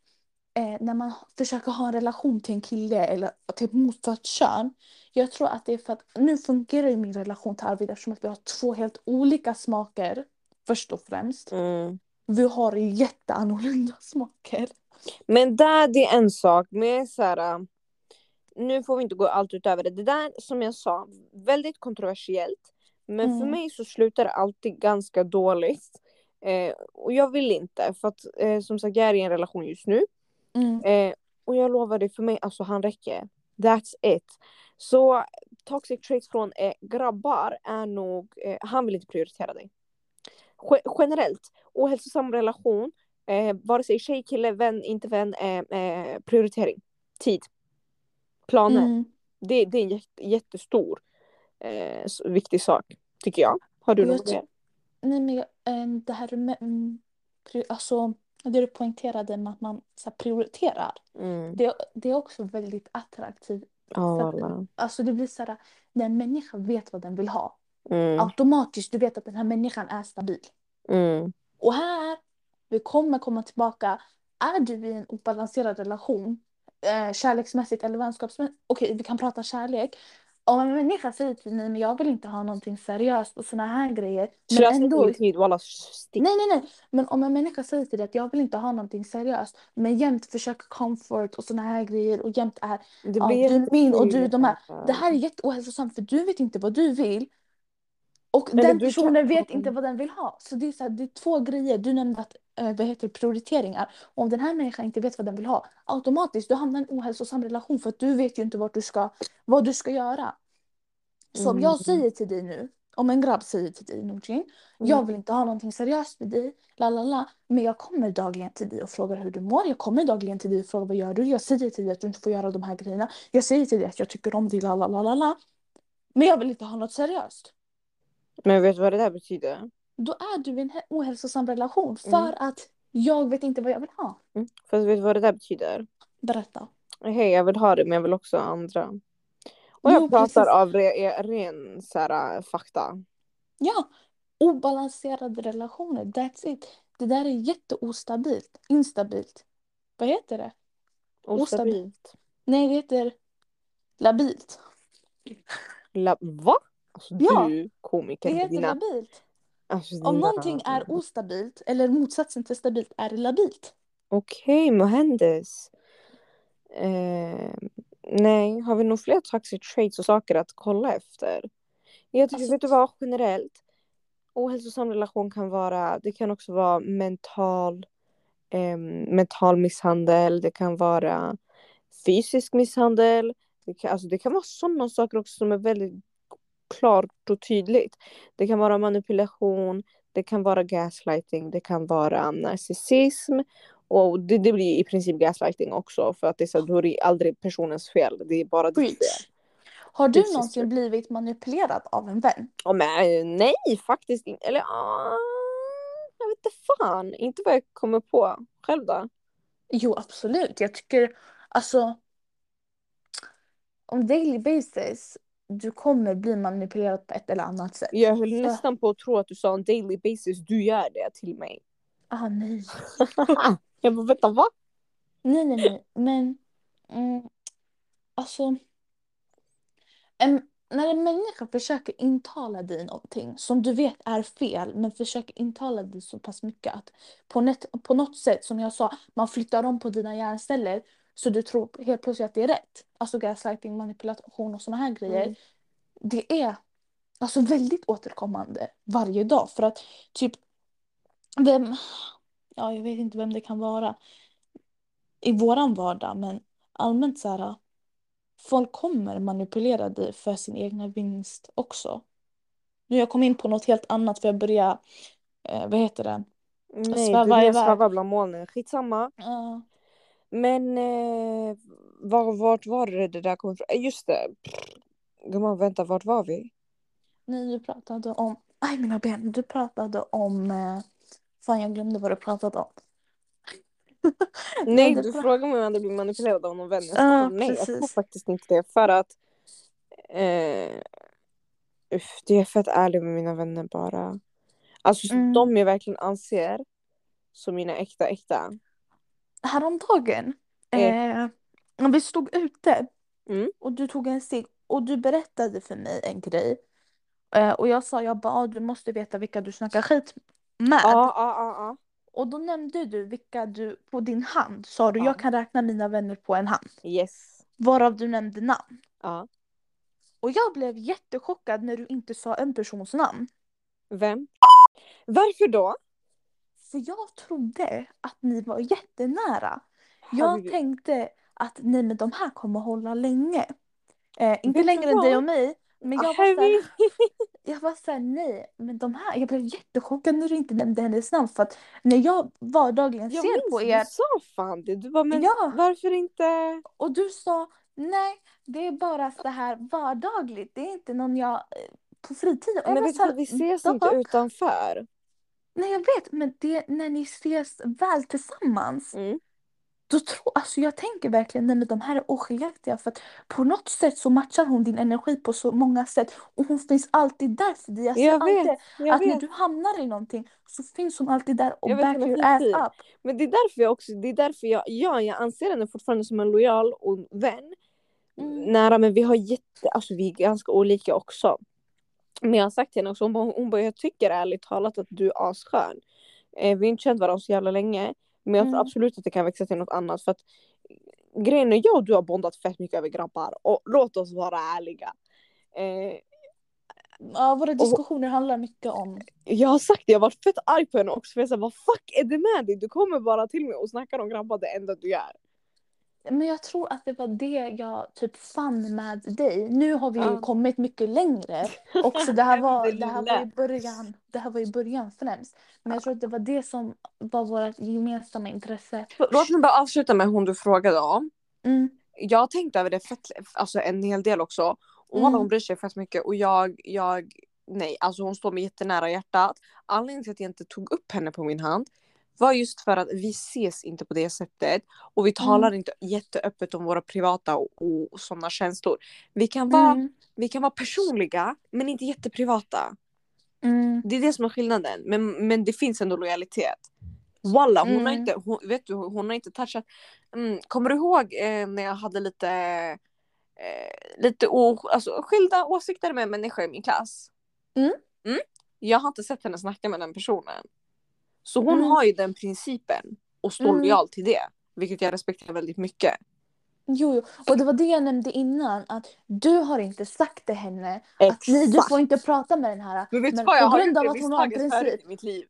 eh, när man försöker ha en relation till en kille eller till ett motsatt kön. Jag tror att det är för att nu fungerar ju min relation till Arvid eftersom att vi har två helt olika smaker. Först och främst. Mm. Vi har jätteannorlunda smaker. Men där, det är en sak. Men så här, nu får vi inte gå allt utöver det. Det där som jag sa, väldigt kontroversiellt. Men för Mm. mig så slutar det alltid ganska dåligt. Eh, och jag vill inte, för att eh, som sagt jag är i en relation just nu. Mm. Eh, och jag lovar dig, för mig, alltså han räcker. That's it. Så toxic traits från eh, grabbar är nog, eh, han vill inte prioritera dig. Ge- generellt, ohälsosam relation, eh, vare sig tjej, kille, vän, inte vän, eh, prioritering. Tid. Planer. Mm. Det, det är en jätte, jättestor eh, viktig sak, tycker jag. Har du jag något mer? Nej men jag- eh, det här med, mm, alltså det du poängterade med att man så här, prioriterar. Mm. Det, det är också väldigt attraktivt. Att- alla. Alltså det blir så här, när en människa vet vad den vill ha. Mm. Automatiskt du vet att den här människan är stabil. Mm. Och här, vi kommer komma tillbaka. Är du i en obalanserad relation, eh, kärleksmässigt eller vänskapsmässigt, okej vi kan prata kärlek. Om en människa säger till mig men jag vill inte ha någonting seriöst och såna här grejer. Men Slösa inte tid, walla stick. nej nej nej. Men om en människa säger till dig att jag vill inte ha någonting seriöst. Men jämt försöker comfort och såna här grejer och jämt är Det ja, du är min och du är de här. Det här är jätteohälsosamt för du vet inte vad du vill. Och Eller den kan- personen vet inte vad den vill ha. Så det är, så här, det är två grejer. Du nämnde att, eh, vad heter prioriteringar. Om den här människan inte vet vad den vill ha, automatiskt du hamnar i en ohälsosam relation för att du vet ju inte vart du ska, vad du ska göra. Så om jag Mm. säger till dig nu Om en grabb säger till dig Nordin, Mm. jag vill inte ha någonting seriöst med dig, la la la. Men jag kommer dagligen till dig och frågar hur du mår. Jag kommer dagligen till dig och frågar vad gör du? Jag säger till dig att du inte får göra de här grejerna. Jag säger till dig att jag tycker om dig, la la la la la. Men jag vill inte ha något seriöst. Men vet du vad det där betyder? Då är du i en ohälsosam relation för Mm. att jag vet inte vad jag vill ha. Mm. Fast vet du vad det där betyder? Berätta. Hej, jag vill ha det men jag vill också ha andra. Och Jo, jag pratar precis. av re, ren så här, fakta. Ja, obalanserade relationer, that's it. Det där är jätteostabilt, instabilt. Vad heter det? Ostabilt. Nej, det heter labilt. La, va? Alltså Ja, du komiker Det heter dina... labilt. Alltså, Om dina... någonting är ostabilt, eller motsatsen till stabilt, är det labilt. Okej, Mohandes. Eh, nej, har vi nog fler toxic traits och saker att kolla efter? Jag tycker, Alltså- vet du vad, generellt. Ohälsosam relation kan vara, det kan också vara mental, ehm, mental misshandel, det kan vara fysisk misshandel. Det kan, alltså det kan vara sådana saker också som är väldigt klart och tydligt. Det kan vara manipulation, det kan vara gaslighting, det kan vara narcissism. Och det, det blir i princip gaslighting också för att det är så, då är det aldrig personens fel, det är bara ditt fel. Har du Precis. någonsin blivit manipulerad av en vän? Ja, men nej, faktiskt inte. Eller ah, jag vet inte fan. Inte vad jag kommer på. Själv då? Jo, absolut. Jag tycker alltså on daily basis du kommer bli manipulerad på ett eller annat sätt. Jag höll Så- nästan på att tro att du sa on daily basis. Du gör det till mig. Ah, nej. jag bara, vänta va? Nej, nej, nej. Men mm, alltså. En, när en människa försöker intala dig någonting som du vet är fel men försöker intala dig så pass mycket att på, net, på något sätt som jag sa, man flyttar om på dina hjärnceller så du tror helt plötsligt att det är rätt. Alltså gaslighting, manipulation och sådana här grejer. Mm. Det är alltså väldigt återkommande varje dag för att typ vem, ja jag vet inte vem det kan vara i våran vardag men allmänt så här folk kommer manipulera dig för sin egna vinst också. Nu jag kom in på något helt annat för jag började, eh, vad heter det? Nej, Sväva du börjar sväva bland molnen. Skitsamma. Ja. Men eh, var, vart var det det där kom ifrån? Eh, Just det. Gumman, vänta, vart var vi? Nej, du pratade om, aj mina ben, du pratade om, eh, fan jag glömde vad du pratade om. Nej, du frågade mig om jag blivit manipulerad av någon vän. Jag Ja, svarade nej, jag tror precis. faktiskt inte det. För att... Eh, uff, det är fett ärlig med mina vänner bara. Alltså Mm. de jag verkligen anser som mina äkta äkta. Häromdagen, Eh. eh, när vi stod ute Mm. och du tog en cigg och du berättade för mig en grej. Eh, och jag sa, jag bara, "Ah, du måste veta vilka du snackar skit med. Ja, ja, ja. Och då nämnde du vilka du, på din hand sa du, Ja. jag kan räkna mina vänner på en hand. Yes. Varav du nämnde namn. Ja. Och jag blev jättechockad när du inte sa en persons namn. Vem? Varför då? För jag trodde att ni var jättenära. Jag tänkte att nej men de här kommer hålla länge. Eh, inte längre än dig och mig. Men jag var, såhär, jag var såhär, nej men de här. Jag blev jättechockad när du inte nämnde hennes namn. För att när jag vardagligen Jag ser på er du sa fan det. Du bara, men Ja. varför inte? och du sa nej det är bara så här vardagligt. Det är inte någon jag eh, på fritiden. Jag Men vet du vi ses "The inte fuck?" utanför. Nej jag vet men det när ni ses väl tillsammans. Mm. Då tror, alltså jag tänker verkligen nej men de här är oskiljaktiga för att på något sätt så matchar hon din energi på så många sätt och hon finns alltid där för dig. Jag ser Jag alltid vet, jag att när vet. du hamnar i någonting så finns hon alltid där och Jag back your ass up. Men det är därför jag också, det är därför jag, ja, jag anser henne fortfarande som en lojal och vän. Mm. Nära men vi har jätte, alltså vi är ganska olika också. Men jag har sagt till henne också, hon bara, hon bara jag tycker ärligt talat att du är asskön. Eh, vi har inte känt varandra så jävla länge. Men jag tror Mm. absolut att det kan växa till något annat. För att grejen är, jag och du har bondat fett mycket över grabbar. Och låt oss vara ärliga. Eh, Ja, våra diskussioner handlar mycket om jag har sagt det, jag har varit fett arg på henne också. För jag sa, vad fuck är det med dig? Du kommer bara till mig och snackar om grabbar det enda du gör. Men jag tror att det var det jag typ fann med dig. Nu har vi ju Ja. kommit mycket längre. Också det här var, det här var i början. Det här var i början främst. Men jag tror att det var det som var vårt gemensamma intresse. Låt mig bara avsluta med hon du frågade om. Mm, Jag tänkt över det fett, alltså en hel del också. Och Mm. hon bryr sig fett mycket och jag, jag, nej alltså hon står mig jättenära hjärtat. Anledningen till att jag inte tog upp henne på min hand var just för att vi ses inte på det sättet och vi talar Mm. inte jätteöppet om våra privata och, och sådana känslor. Vi kan, vara, mm, vi kan vara personliga men inte jätteprivata. mm, Det är det som är skillnaden. Men, men det finns ändå lojalitet. Walla, hon har Mm. inte, hon, vet du, hon har inte touchat. Mm, kommer du ihåg eh, när jag hade lite, eh, lite o, alltså, skilda åsikter med människor i min klass? Mm. Mm? Jag har inte sett henne snacka med den personen. Så hon Mm. har ju den principen och står Mm. lojal till det. Vilket jag respekterar väldigt mycket. Jo, jo, och det var det jag nämnde innan. Att du har inte sagt till henne att nej, du får inte prata med den här. Men vet du vad, jag på har grund gjort av det att hon har en misstaget i mitt liv.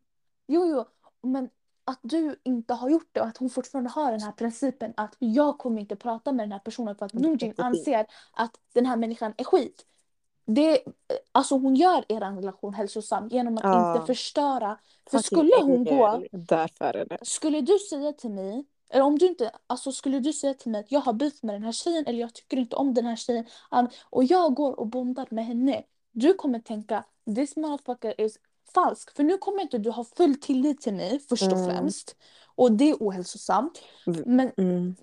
Jo, jo, men att du inte har gjort det och att hon fortfarande har den här principen att jag kommer inte prata med den här personen för att Nordin anser att den här människan är skit. Det, alltså hon gör er relation hälsosam genom att Ja. inte förstöra. För Fucking skulle hon gå. Därför är det. skulle du säga till mig, eller om du inte, alltså skulle du säga till mig att jag har beef med den här tjejen eller jag tycker inte om den här tjejen och jag går och bondar med henne. Du kommer tänka this motherfucker is falsk. För nu kommer inte du ha full tillit till mig först och Mm. främst. Och det är ohälsosamt. Men Mm.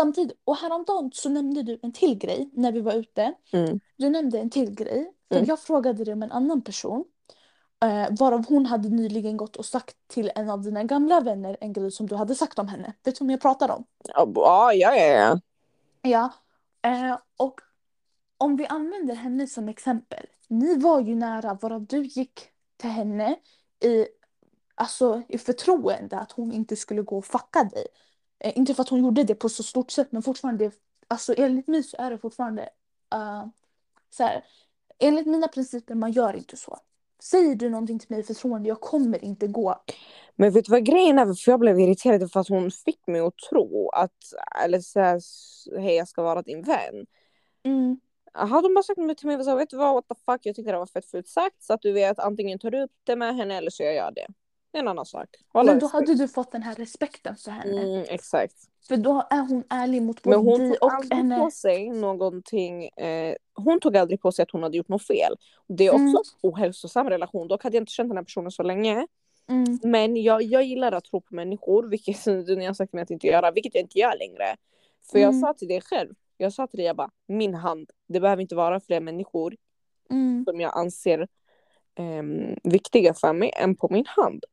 Samtidigt, och häromdagen så nämnde du en till grej när vi var ute. Mm. Du nämnde en till grej. För Mm. jag frågade dig om en annan person. Eh, varav hon hade nyligen gått och sagt till en av dina gamla vänner en grej som du hade sagt om henne. Vet du vem jag pratar om? Ja, ja, ja, ja. Ja. Eh, och om vi använder henne som exempel. Ni var ju nära varav du gick till henne i, alltså, i förtroende att hon inte skulle gå och fucka dig. Eh, inte för att hon gjorde det på så stort sätt men fortfarande, alltså enligt mig så är det fortfarande eh, så här, enligt mina principer man gör inte så. Säger du någonting till mig i förtroende, jag kommer inte gå. Men vet du vad grejen är? För jag blev irriterad för att hon fick mig att tro att, eller såhär, hej jag ska vara din vän. Mm. Hade hon bara sagt till mig och sa, vet du vad, what the fuck, jag tyckte det var fett fult sagt. Så att du vet, antingen tar du upp det med henne eller så jag gör det. Det är en annan sak. Hålla Men då respekt. hade du fått den här respekten för henne. Mm, exakt. För då är hon ärlig mot Men både hon dig tog och aldrig henne. på sig någonting. Eh, hon tog aldrig på sig att hon hade gjort något fel. Det är Mm. också ohälsosam relation. Dock hade jag inte känt den här personen så länge. Mm. Men jag, jag gillar att tro på människor, vilket ni har sagt till mig att inte göra, vilket jag inte gör längre. För jag Mm. sa till dig själv, jag sa till dig, jag bara, min hand, det behöver inte vara fler människor Mm. som jag anser ehm, viktiga för mig än på min hand.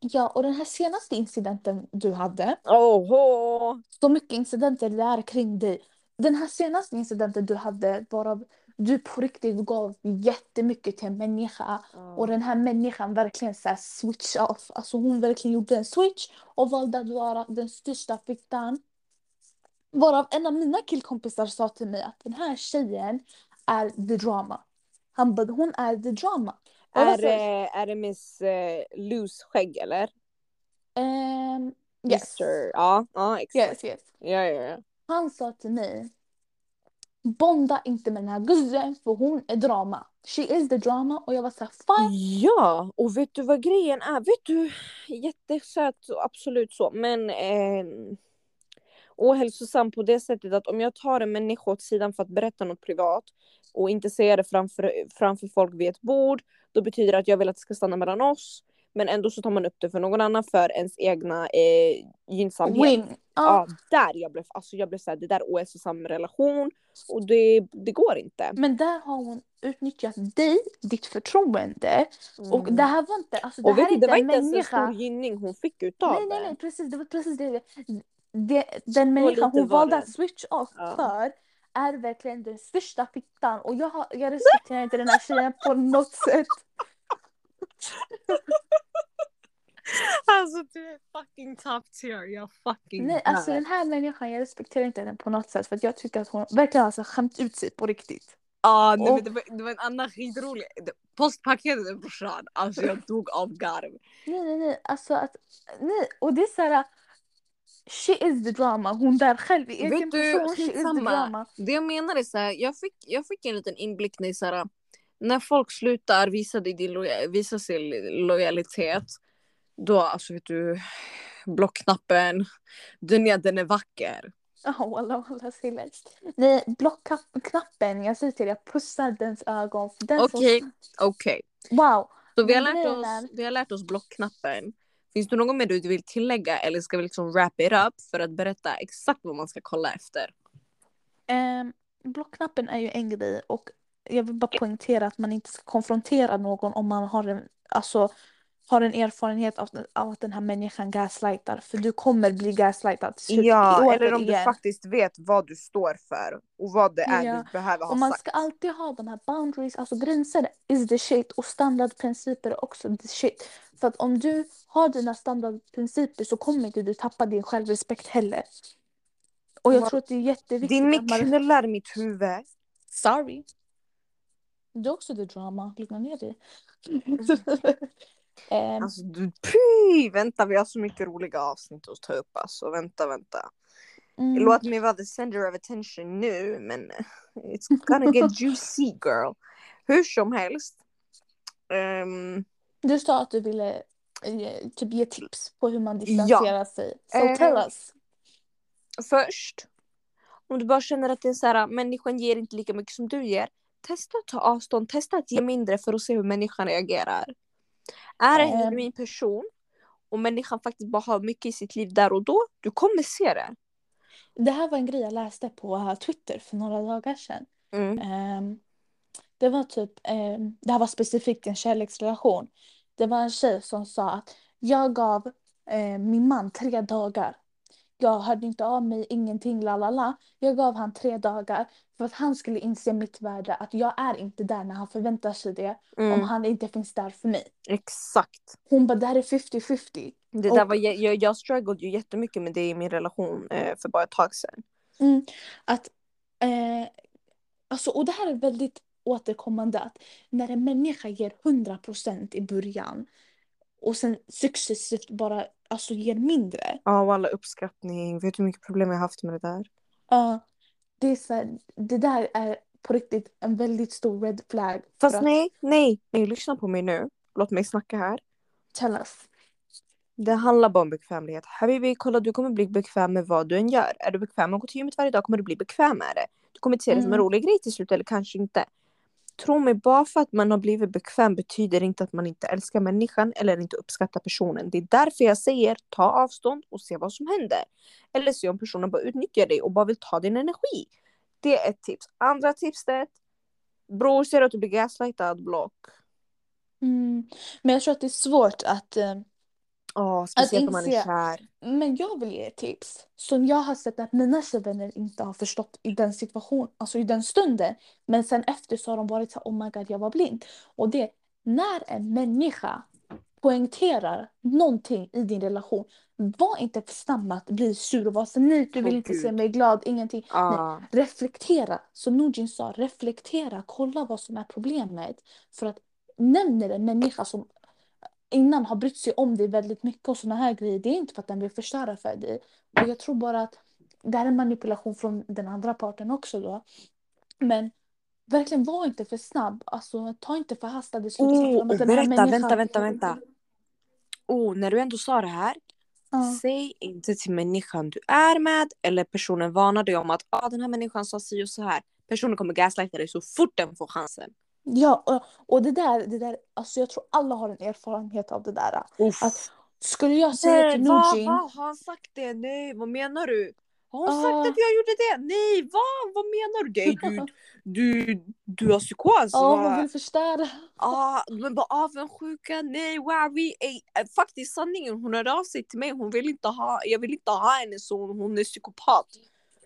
Ja, och den här senaste incidenten du hade, Oho! så mycket incidenter det är kring dig. Den här senaste incidenten du hade varav du på riktigt gav jättemycket till en människa och den här människan verkligen så här switch off. Alltså hon verkligen gjorde en switch och valde att vara den största fittan. Varav en av mina killkompisar sa till mig att den här tjejen är the drama. Han bara, hon är the drama. Är, det- är det Miss eh, Loose skägg eller? ehm, yes. Mr. Ja, ja exakt. Yes, yes. Ja, ja, ja. Han sa till mig Bonda inte med den här guzzen för hon är drama. She is the drama och jag var såhär fine. Ja, och vet du vad grejen är? Vet du, jättesöt och absolut så, men eh, ohälsosam på det sättet att om jag tar en människa åt sidan för att berätta något privat och inte säga det framför, framför folk vid ett bord, då betyder det att jag vill att det ska stanna mellan oss. Men ändå så tar man upp det för någon annan för ens egna eh, gynnsamhet. Win. Ja. Ja, där jag blev, alltså jag blev såhär, det där är ohälsosam relation och det, det går inte. Men där har hon utnyttjat dig, ditt förtroende. Och Mm. det här var inte, alltså det och här vet är du, det inte var inte ens en stor gynning hon fick utav Nej, nej, det. nej, precis. Det var precis det. det den människan hon valde det. att switch off Ja. för är verkligen den största fittan. Och jag, har, jag respekterar inte den här tjejen på något sätt. Alltså du är fucking top tier, jag fucking Nej, alltså den här människan, jag respekterar inte henne på något sätt för jag tycker att hon verkligen har alltså skämt ut sig på riktigt. Ja, nej, Och- det, var, det var en annan skitrolig. Postpaketet brorsan, alltså jag dog av garv. Nej, nej, nej, alltså att, nej, och det är så här, She is the drama. Hon där själv i egen Vet du, person, she is the drama. Det jag menar är så här, jag fick, jag fick en liten inblick när, så här, när folk slutar visa, din loja, visa sin lojalitet. Då, alltså vet du, blockknappen, är, den är vacker. Oh, säg läst. Nej, blockknappen, jag säger till dig, jag pussar dens ögon. Den Okej. som, Okej, wow. så vi har, lärt oss, är- vi har lärt oss blockknappen. Finns det något mer du vill tillägga eller ska vi liksom wrap it up för att berätta exakt vad man ska kolla efter? Um, blockknappen är ju en grej och jag vill bara poängtera att man inte ska konfrontera någon om man har en, alltså, har en erfarenhet av, av att den här människan gaslightar. För du kommer bli gaslightad. Ja, eller om du återigen. faktiskt vet vad du står för och vad det är Ja, du behöver ha Och man sagt. ska alltid ha de här boundaries, alltså gränser is the shit och standardprinciper är också the shit. För att om du har dina standardprinciper så kommer inte du tappa din självrespekt heller. Och jag Va- tror att det är jätteviktigt Din mick man... knullar mitt huvud. Sorry. Du är också the drama, lugna ner dig. Ehm, Alltså du, py, vänta vi har så mycket roliga avsnitt att ta upp alltså. Vänta, vänta. mm, Låt mig vara the center of attention nu men it's gonna get juicy girl. Hur som helst. ehm, Du sa att du ville eh, typ ge tips på hur man distanserar sig. So Eh, tell us. först. Om du bara känner att det är så här, människan ger inte lika mycket som du ger. Testa att ta avstånd, testa att ge mindre för att se hur människan reagerar. Är det en Ehm. genuin person och människan faktiskt bara har mycket i sitt liv där och då, du kommer se det. Det här var en grej jag läste på Twitter för några dagar sedan. Mm. Ehm, det var typ, ehm, det här var specifikt en kärleksrelation. Det var en tjej som sa att jag gav eh, min man tre dagar. Jag hörde inte av mig, ingenting, la la la. Jag gav han tre dagar för att han skulle inse mitt värde. Att jag är inte där när han förväntar sig det. Om Mm. han inte finns där för mig. Exakt. Hon bara, det här är 50-50. Det Och- där var, jag, jag, jag struggled ju jättemycket med det i min relation eh, för bara ett tag sedan. Mm, att, eh, alltså, och det här är väldigt återkommande att när en människa ger 100% i början och sen successivt bara alltså, ger mindre. Ja, och alla uppskattning. Vet du hur mycket problem jag haft med det där? Ja, det, är så här, det där är på riktigt en väldigt stor red flag. Fast att- nej, nej, nej, lyssna på mig nu. Låt mig snacka här. Tell us. Det handlar bara om bekvämlighet. Habibi, kolla du kommer bli bekväm med vad du än gör. Är du bekväm med att gå till gymmet varje dag kommer du bli bekväm med det. Du kommer inte se det som en Mm. rolig grej till slut eller kanske inte. Tro mig, bara för att man har blivit bekväm betyder inte att man inte älskar människan eller inte uppskattar personen. Det är därför jag säger ta avstånd och se vad som händer. Eller se om personen bara utnyttjar dig och bara vill ta din energi. Det är ett tips. Andra tipset. Bror, ser du att du blir gaslightad? Block. Mm. Men jag tror att det är svårt att eh, Ja, speciellt om man är kär. Men jag vill ge ett tips som jag har sett att mina tjejvänner inte har förstått i den situationen, alltså i den stunden. Men sen efter så har de varit så här, oh my god, jag var blind. Och det, när en människa poängterar någonting i din relation, var inte för snabb att bli sur och vara så nej, du vill Åh, inte se Gud. mig glad, ingenting. Ja. Reflektera, som Nordin sa, reflektera, kolla vad som är problemet. För att nämner en människa som innan har brytt sig om dig väldigt mycket och såna här grejer, det är inte för att den vill förstöra för dig. Och jag tror bara att det här är manipulation från den andra parten också då. Men verkligen var inte för snabb, alltså ta inte förhastade slutsatser Oh, berätta, människan- vänta, vänta, vänta. Oh, när du ändå sa det här. Ja. Säg inte till människan du är med eller personen varnar dig om att ah, den här människan sa si och så här. Personen kommer gaslighta dig så fort den får chansen. Ja, och, och det där, det där, alltså jag tror alla har en erfarenhet av det där. Uff. Att skulle jag säga till Nej, vad, Nujin, vad har han sagt det? Nej, vad menar du? Har hon Ah. sagt att jag gjorde det? Nej, vad? Vad menar du? Nej, du, du, du har psykos. ja va? hon vill förstöra. Ah, men bara avundsjuka, nej, wow, vi är, faktiskt sanningen, hon hörde av sig till mig, hon vill inte ha, jag vill inte ha henne så hon är psykopat.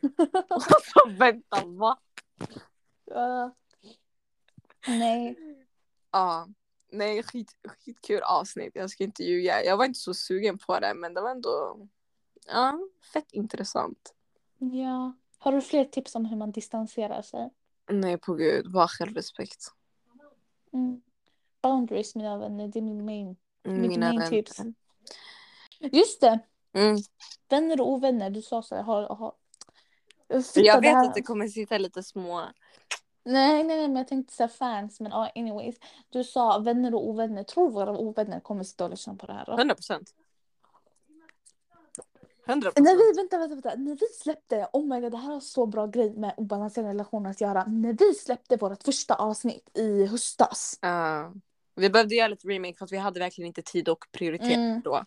alltså vänta, va? Ja. Nej. Ja, nej skit, skitkul avsnitt, jag ska inte ljuga, jag var inte så sugen på det men det var ändå, ja, fett intressant. Ja. Har du fler tips om hur man distanserar sig? Nej på gud, bara självrespekt. Mm. Boundaries mina vänner, det är min main. Mitt Mina main vänner. tips. Just det! Mm. Vänner och ovänner, du sa så här, har, har... Fitta, jag vet att det kommer sitta lite små. Nej, nej, nej, men jag tänkte säga fans, men ja, anyways. Du sa vänner och ovänner. Tror våra ovänner kommer sitta och lyssna på det här? Då? 100 procent. 100 När vi, vänta, vänta, vänta. När vi släppte, oh my god, det här har så bra grej med obalanserade relationer att göra. När vi släppte vårt första avsnitt i höstas. Vi behövde göra lite remake för att vi hade verkligen inte tid och prioritera Mm. då.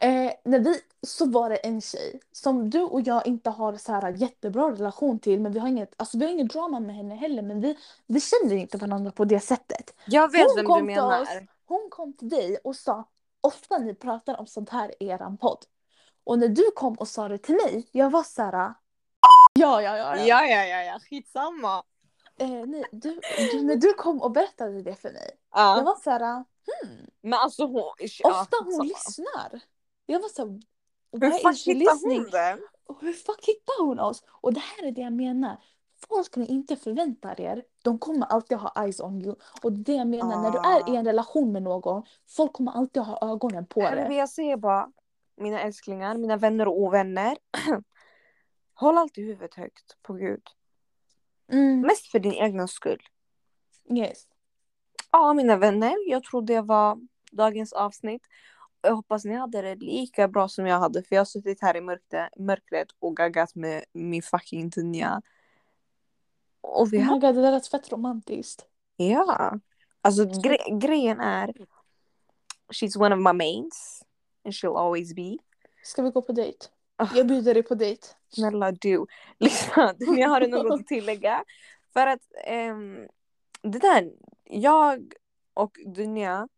Eh, när vi, så var det en tjej som du och jag inte har så här jättebra relation till. Men vi har inget, alltså vi har inget drama med henne heller. Men vi, vi känner inte varandra på det sättet. Jag vet Hon vem kom du menar. oss. Hon kom till dig och sa ofta ni pratar om sånt här i eran podd. Och när du kom och sa det till mig, jag var så här. Ja, ja, ja. ja. Ja, ja, ja, ja. skitsamma. Eh, nej, du, du, när du kom och berättade det för mig, Ja. jag var så här. Men alltså hon... ja, Ofta hon skitsamma. lyssnar. Jag var så. Hur Why is she hittar listening? hon det? Och hur fuck hittar hon oss? Och det här är det jag menar. Folk ni inte förväntar er, de kommer alltid ha eyes on you. Och det jag menar, när du är i en relation med någon, folk kommer alltid ha ögonen på det. jag säger bara, mina älsklingar, mina vänner och ovänner. Håll alltid huvudet högt på Gud. Mm, Mest för din egna skull. yes. Ja, mina vänner, jag tror det var dagens avsnitt. Jag hoppas ni hade det lika bra som jag hade för jag har suttit här i mörkret, mörkret och gaggat med min fucking dunja. Och vi Oh my god, det där lät fett romantiskt. Ja. Alltså gre- grejen är She's one of my mains. And she'll always be. Ska vi gå på dejt? Ah. Jag bjuder dig på dejt. Snälla du. Lyssna, jag har något att tillägga. För att ehm, det där, jag och Dunja,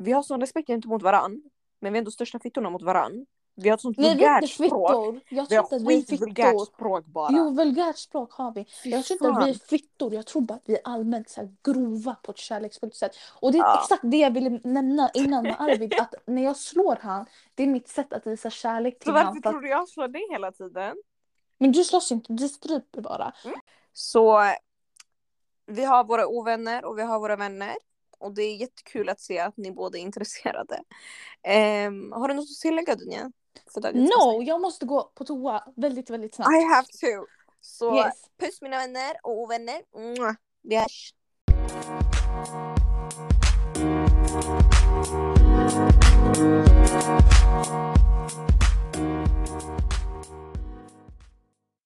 vi har sån respekt gentemot varann. Men vi är ändå största fittorna mot varann. Vi har ett sånt Nej, vulgärt språk. Jag Vi har skitvulgärt språk bara. Jo, vulgärt språk har vi. Fy Jag tror inte att vi är fittor. Jag tror bara att vi är allmänt så grova på ett kärleksfullt sätt. Och det är Ja. exakt det jag ville nämna innan med Arvid. Att när jag slår han, det är mitt sätt att visa kärlek Så till varför honom. För att, tror du jag slår dig hela tiden? men du slåss inte, du stryper bara. Så vi har våra ovänner och vi har våra vänner och det är jättekul att se att ni båda är intresserade. Um, har du något att tillägga Dunja? No, jag måste gå på toa väldigt, väldigt snabbt. I have to. Så yes. puss mina vänner och ovänner. Vi hörs.